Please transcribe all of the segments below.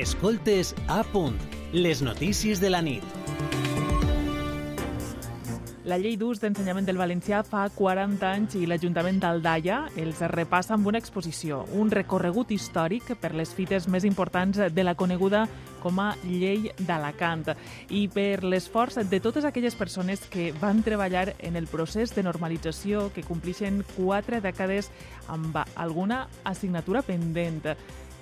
Escoltes a punt, les notícies de la nit. La llei d'ús d'ensenyament del valencià fa 40 anys i l'Ajuntament d'Aldaia els repassa amb una exposició, un recorregut històric per les fites més importants de la coneguda com a llei d'Alacant i per l'esforç de totes aquelles persones que van treballar en el procés de normalització que complixen quatre dècades amb alguna assignatura pendent.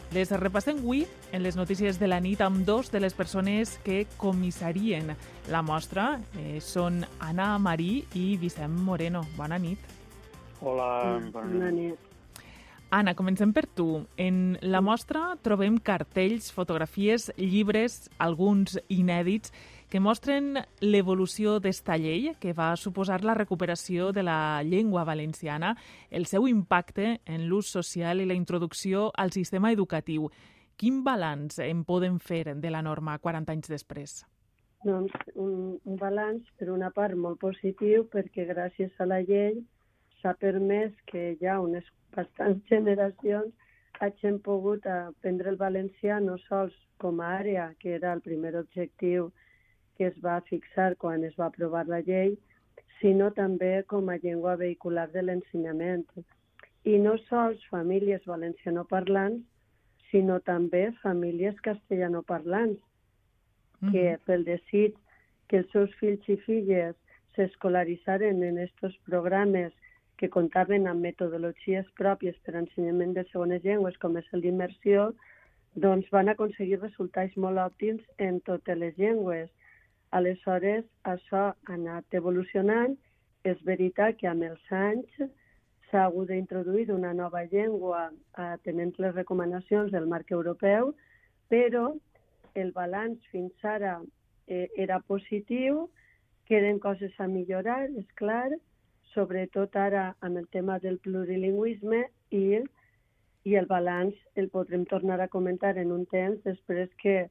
Les repassem avui en les notícies de la nit amb dos de les persones que comissarien la mostra. Eh, són Anna Marí i Vicent Moreno. Bona nit. Hola, bona, bona nit. Anna, comencem per tu. En la mostra trobem cartells, fotografies, llibres, alguns inèdits, que mostren l'evolució d'esta llei, que va suposar la recuperació de la llengua valenciana, el seu impacte en l'ús social i la introducció al sistema educatiu. Quin balanç en podem fer de la norma 40 anys després? Doncs un, un balanç, per una part, molt positiu, perquè gràcies a la llei s'ha permès que ja unes bastants generacions hagin pogut aprendre el valencià no sols com a àrea, que era el primer objectiu que es va fixar quan es va aprovar la llei, sinó també com a llengua vehicular de l'ensenyament. I no sols famílies valencianoparlants, sinó també famílies castellanoparlants, mm -hmm. que pel desig que els seus fills i filles s'escolaritzaren en aquests programes que comptaven amb metodologies pròpies per a ensenyament de segones llengües, com és el d'immersió, doncs van aconseguir resultats molt òptims en totes les llengües. Aleshores, això ha anat evolucionant. És veritat que amb els anys s'ha hagut d'introduir una nova llengua atenent les recomanacions del marc europeu, però el balanç fins ara eh, era positiu, queden coses a millorar, és clar, sobretot ara amb el tema del plurilingüisme i, i el balanç el podrem tornar a comentar en un temps després que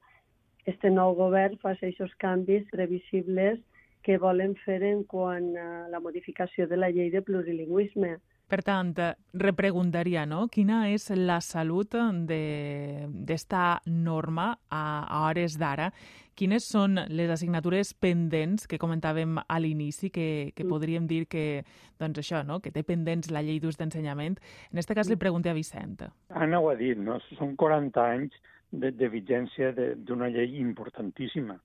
este nou govern faci aquests canvis previsibles que volen fer en quant a la modificació de la llei de plurilingüisme. Per tant, repreguntaria, no? Quina és la salut d'esta norma a, a hores d'ara? Quines són les assignatures pendents que comentàvem a l'inici, que, que mm. podríem dir que, doncs això, no? que té pendents la llei d'ús d'ensenyament? En aquest cas li mm. pregunto a Vicent. Anna ho ha dit, no? Són 40 anys de, de vigència d'una llei importantíssima.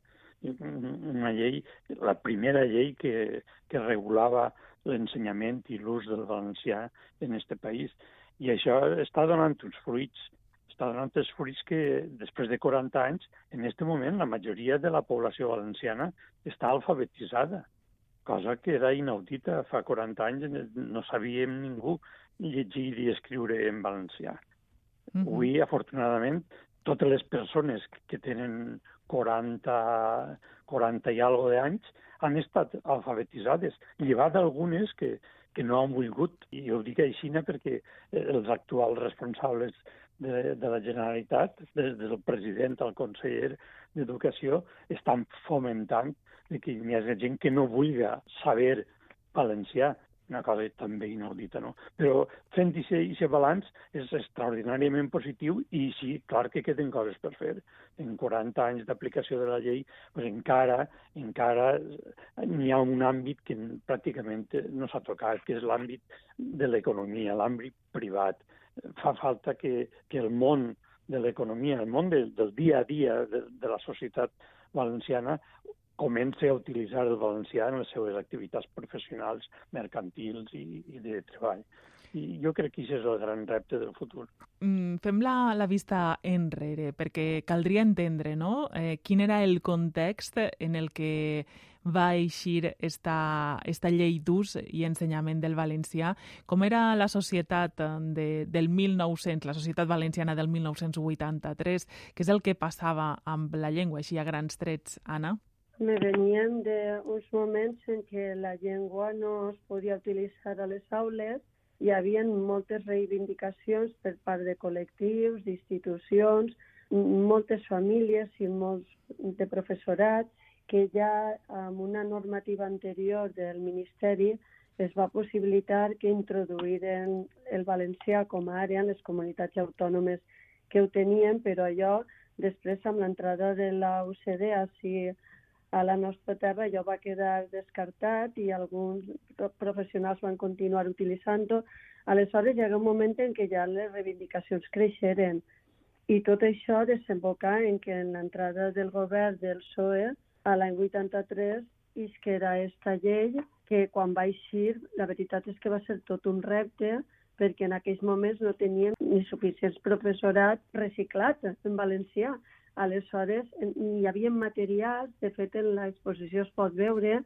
Una llei, la primera llei que, que regulava l'ensenyament i l'ús del valencià en aquest país. I això està donant uns fruits, està donant els fruits que després de 40 anys, en aquest moment, la majoria de la població valenciana està alfabetitzada, cosa que era inaudita. Fa 40 anys no sabíem ningú llegir i escriure en valencià. Mm -hmm. Avui, afortunadament, totes les persones que tenen 40, 40 i algo d'anys han estat alfabetitzades, llevat algunes que, que no han volgut, i ho dic així perquè els actuals responsables de, de la Generalitat, des del president al conseller d'Educació, estan fomentant que hi ha gent que no vulgui saber valencià una cosa també inaudita, no? Però fent aquest balanç és extraordinàriament positiu i sí, clar que queden coses per fer. En 40 anys d'aplicació de la llei, pues encara, encara n'hi ha un àmbit que pràcticament no s'ha tocat, que és l'àmbit de l'economia, l'àmbit privat. Fa falta que, que el món de l'economia, el món de, del dia a dia de, de la societat valenciana comença a utilitzar el valencià en les seves activitats professionals, mercantils i, i de treball. I jo crec que això és el gran repte del futur. Mm, fem la, la vista enrere, perquè caldria entendre no? eh, quin era el context en el que va eixir esta, esta llei d'ús i ensenyament del valencià, com era la societat de, del 1900, la societat valenciana del 1983, què és el que passava amb la llengua, així a grans trets, Anna? Me venien d'uns moments en què la llengua no es podia utilitzar a les aules, hi havia moltes reivindicacions per part de col·lectius, d'institucions, moltes famílies i molts de professorat que ja amb una normativa anterior del Ministeri es va possibilitar que introduïren el valencià com a àrea en les comunitats autònomes que ho tenien, però allò Després, amb l'entrada de la UCD així a la nostra terra, allò va quedar descartat i alguns professionals van continuar utilitzant-ho. Aleshores, hi ha un moment en què ja les reivindicacions creixeren i tot això desemboca en que en l'entrada del govern del PSOE a l'any 83 isquera esta llei que quan va eixir, la veritat és que va ser tot un repte perquè en aquells moments no tenien ni suficients professorat reciclat en valencià. Aleshores, hi havia materials, de fet en l'exposició es pot veure,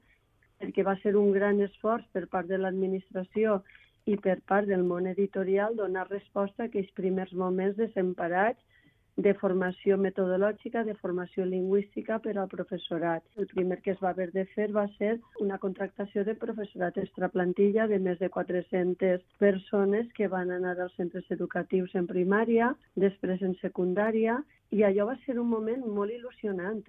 perquè va ser un gran esforç per part de l'administració i per part del món editorial donar resposta a aquells primers moments desemparats de formació metodològica, de formació lingüística per al professorat. El primer que es va haver de fer va ser una contractació de professorat extraplantilla de més de 400 persones que van anar als centres educatius en primària, després en secundària, i allò va ser un moment molt il·lusionant,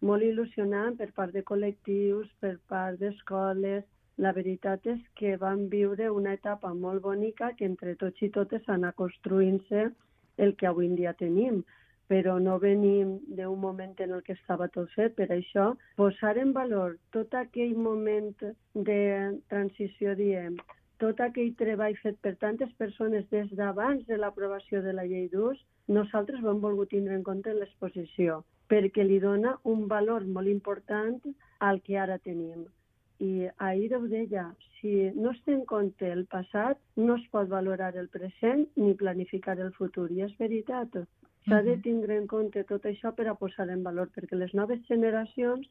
molt il·lusionant per part de col·lectius, per part d'escoles, la veritat és que van viure una etapa molt bonica que entre tots i totes anar construint-se el que avui en dia tenim, però no venim d'un moment en el que estava tot fet. Per això, posar en valor tot aquell moment de transició, diem, tot aquell treball fet per tantes persones des d'abans de l'aprovació de la llei d'ús, nosaltres ho hem volgut tindre en compte en l'exposició, perquè li dona un valor molt important al que ara tenim. I ahir ho deia, si no es té en compte el passat, no es pot valorar el present ni planificar el futur. I és veritat. S'ha de tindre en compte tot això per a posar en valor, perquè les noves generacions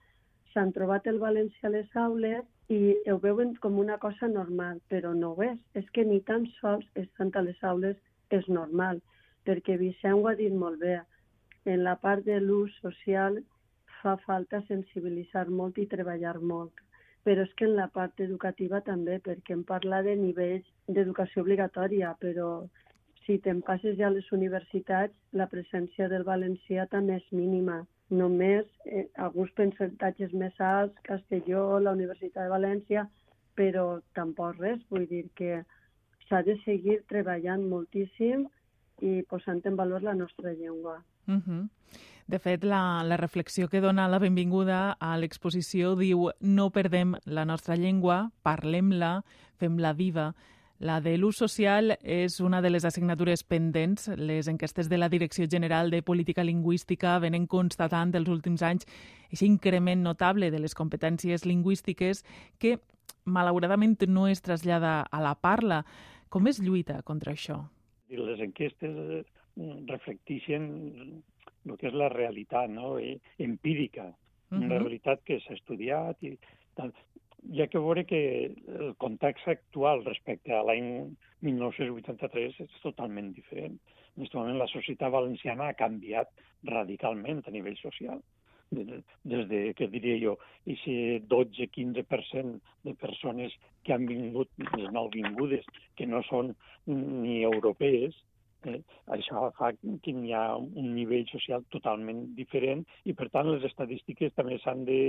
s'han trobat el valencià a les aules i ho veuen com una cosa normal, però no ho és. És que ni tan sols estant a les aules és normal, perquè Vicent ho ha dit molt bé. En la part de l'ús social fa falta sensibilitzar molt i treballar molt però és que en la part educativa també, perquè em parla de nivells d'educació obligatòria, però si te'n passes ja a les universitats, la presència del valencià també és mínima. Només eh, alguns percentatges més alts, Castelló, la Universitat de València, però tampoc res. Vull dir que s'ha de seguir treballant moltíssim i posant en valor la nostra llengua. Uh -huh. De fet, la, la reflexió que dona la benvinguda a l'exposició diu no perdem la nostra llengua, parlem-la, fem-la viva. La de l'ús social és una de les assignatures pendents. Les enquestes de la Direcció General de Política Lingüística venen constatant els últims anys aquest increment notable de les competències lingüístiques que, malauradament, no es trasllada a la parla. Com es lluita contra això? Les enquestes reflecteixen el que és la realitat no? I, empírica, uh -huh. una realitat que s'ha estudiat i tal. Hi ha que veure que el context actual respecte a l'any 1983 és totalment diferent. En aquest moment la societat valenciana ha canviat radicalment a nivell social. Des de, què diria jo, aquest 12-15% de persones que han vingut, les nouvingudes, que no són ni europees, Eh, això fa que hi ha un nivell social totalment diferent i, per tant, les estadístiques també s'han de,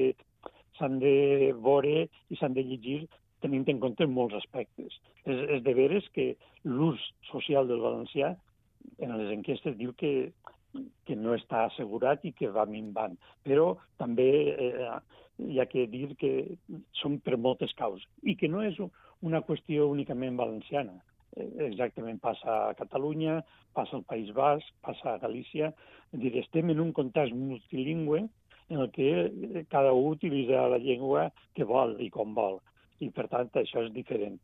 s'han de veure i s'han de llegir tenint en compte molts aspectes. És, és de veres que l'ús social del valencià en les enquestes diu que, que no està assegurat i que va minvant. Però també eh, hi ha que dir que són per moltes causes i que no és una qüestió únicament valenciana exactament passa a Catalunya, passa al País Basc, passa a Galícia. És dir, estem en un context multilingüe en el que cada un utilitza la llengua que vol i com vol. I, per tant, això és diferent.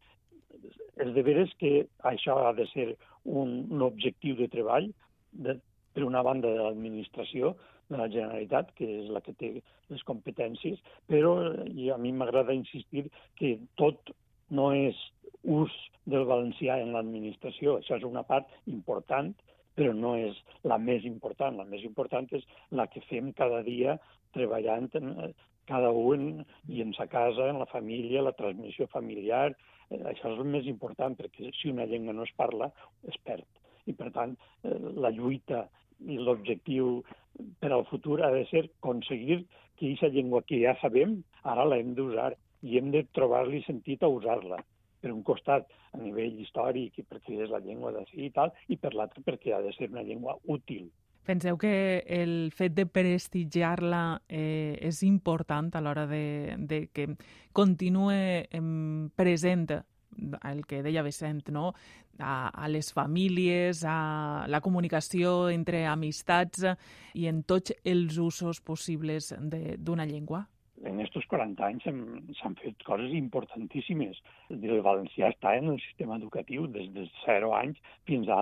És de veres que això ha de ser un, un objectiu de treball, de, per una banda de l'administració, de la Generalitat, que és la que té les competències, però i a mi m'agrada insistir que tot no és ús del valencià en l'administració. Això és una part important, però no és la més important. La més important és la que fem cada dia treballant en, eh, cada un i en sa casa, en la família, la transmissió familiar. Eh, això és el més important, perquè si una llengua no es parla, es perd. I, per tant, eh, la lluita i l'objectiu per al futur ha de ser aconseguir que aquesta llengua que ja sabem, ara l'hem d'usar i hem de trobar-li sentit a usar-la per un costat a nivell històric i perquè és la llengua d'ací i tal, i per l'altre perquè ha de ser una llengua útil. Penseu que el fet de prestigiar-la eh, és important a l'hora de, de que continue present el que deia Vicent, no? a, a les famílies, a la comunicació entre amistats i en tots els usos possibles d'una llengua? En aquests 40 anys s'han fet coses importantíssimes. El valencià està en el sistema educatiu des de 0 anys fins a,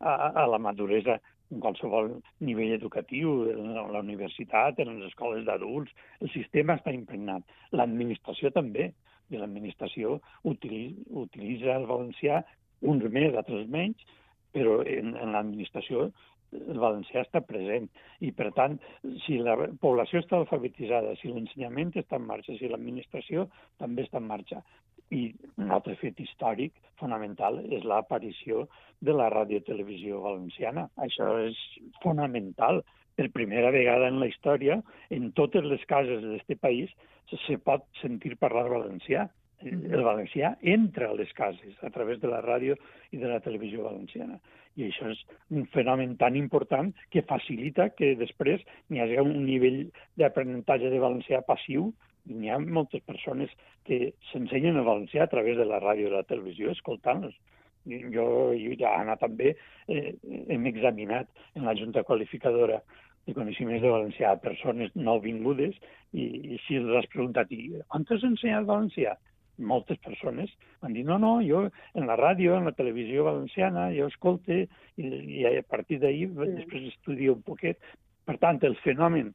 a, a la maduresa en qualsevol nivell educatiu, en la universitat, en les escoles d'adults. El sistema està impregnat. L'administració també. I l'administració utilitza, utilitza el valencià uns més, altres menys, però en, en l'administració el valencià està present. I, per tant, si la població està alfabetitzada, si l'ensenyament està en marxa, si l'administració també està en marxa. I un altre fet històric fonamental és l'aparició de la radiotelevisió valenciana. Això és fonamental. Per primera vegada en la història, en totes les cases d'aquest país se pot sentir parlar valencià el valencià entra a les cases a través de la ràdio i de la televisió valenciana. I això és un fenomen tan important que facilita que després n'hi hagi un nivell d'aprenentatge de valencià passiu i n'hi ha moltes persones que s'ensenyen el valencià a través de la ràdio i la televisió escoltant-los. Jo i ja Anna també eh, hem examinat en la Junta Qualificadora de coneixements de valencià a persones nouvingudes i, i si els has preguntat i on t'has ensenyat valencià? Moltes persones van dir, no, no, jo en la ràdio, en la televisió valenciana, jo escolte i, i a partir d'ahir sí. després estudio un poquet. Per tant, el fenomen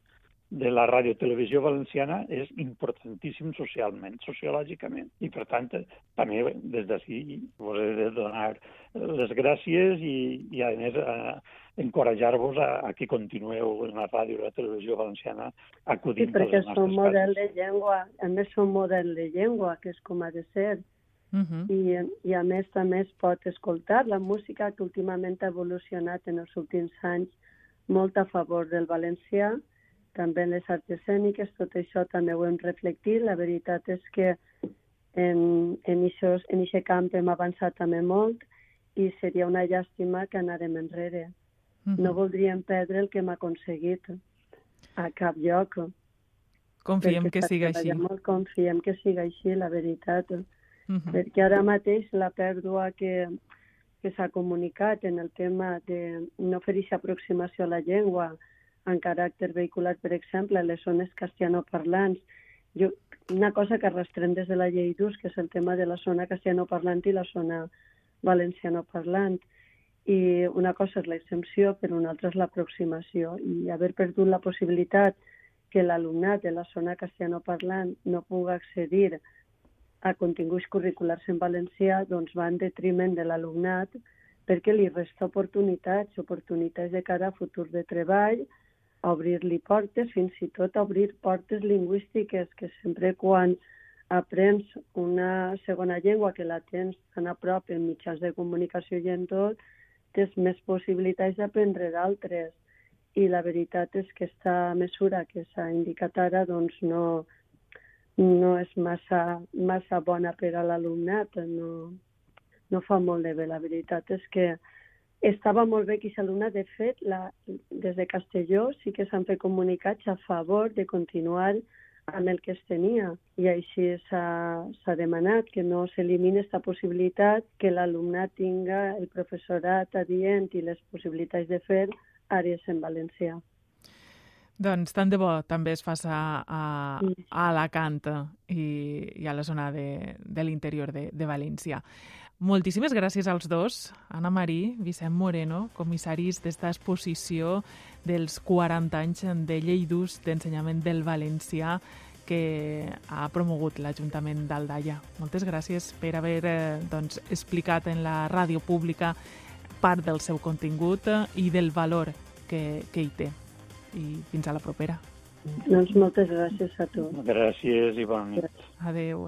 de la radiotelevisió valenciana és importantíssim socialment, sociològicament. I, per tant, també des d'ací vos he de donar les gràcies i, i a més, a, encoratjar-vos a, a que continueu en la ràdio i la televisió valenciana acudint sí, perquè a les som model de llengua, a més som model de llengua, que és com ha de ser. Uh -huh. I, I a més també es pot escoltar la música que últimament ha evolucionat en els últims anys molt a favor del valencià, també en les arts escèniques, tot això també ho hem reflectit. La veritat és que en, en aquest en camp hem avançat també molt i seria una llàstima que anarem enrere. Uh -huh. No voldríem perdre el que hem aconseguit a cap lloc. Confiem que siga així. Molt confiem que siga així, la veritat. Uh -huh. Perquè ara mateix la pèrdua que, que s'ha comunicat en el tema de no fer aquesta aproximació a la llengua en caràcter vehicular, per exemple, a les zones castellanoparlants, jo, una cosa que arrastrem des de la llei d'ús, que és el tema de la zona castellanoparlant i la zona valencianoparlant i una cosa és l'exempció, però una altra és l'aproximació. I haver perdut la possibilitat que l'alumnat de la zona castellanoparlant no pugui accedir a continguts curriculars en valencià, doncs va en detriment de l'alumnat perquè li resta oportunitats, oportunitats de cara a futur de treball, obrir-li portes, fins i tot obrir portes lingüístiques, que sempre quan aprens una segona llengua que la tens tan a prop en mitjans de comunicació i en tot, tens més possibilitats d'aprendre d'altres. I la veritat és que aquesta mesura que s'ha indicat ara doncs no, no és massa, massa bona per a l'alumnat, no, no fa molt de bé. La veritat és que estava molt bé que l'alumnat, de fet, la, des de Castelló sí que s'han fet comunicats a favor de continuar amb el que es tenia. I així s'ha demanat que no s'elimini aquesta possibilitat que l'alumnat tinga el professorat adient i les possibilitats de fer àrees en valencià. Doncs tant de bo també es faci a, a Alacant i, i a la zona de, de l'interior de, de València. Moltíssimes gràcies als dos, Anna Marí, Vicent Moreno, comissaris d'esta exposició dels 40 anys de llei d'ús d'ensenyament del valencià que ha promogut l'Ajuntament d'Aldaia. Moltes gràcies per haver eh, doncs, explicat en la ràdio pública part del seu contingut i del valor que, que hi té. I fins a la propera. Doncs moltes gràcies a tu. Gràcies i bona nit. Adéu.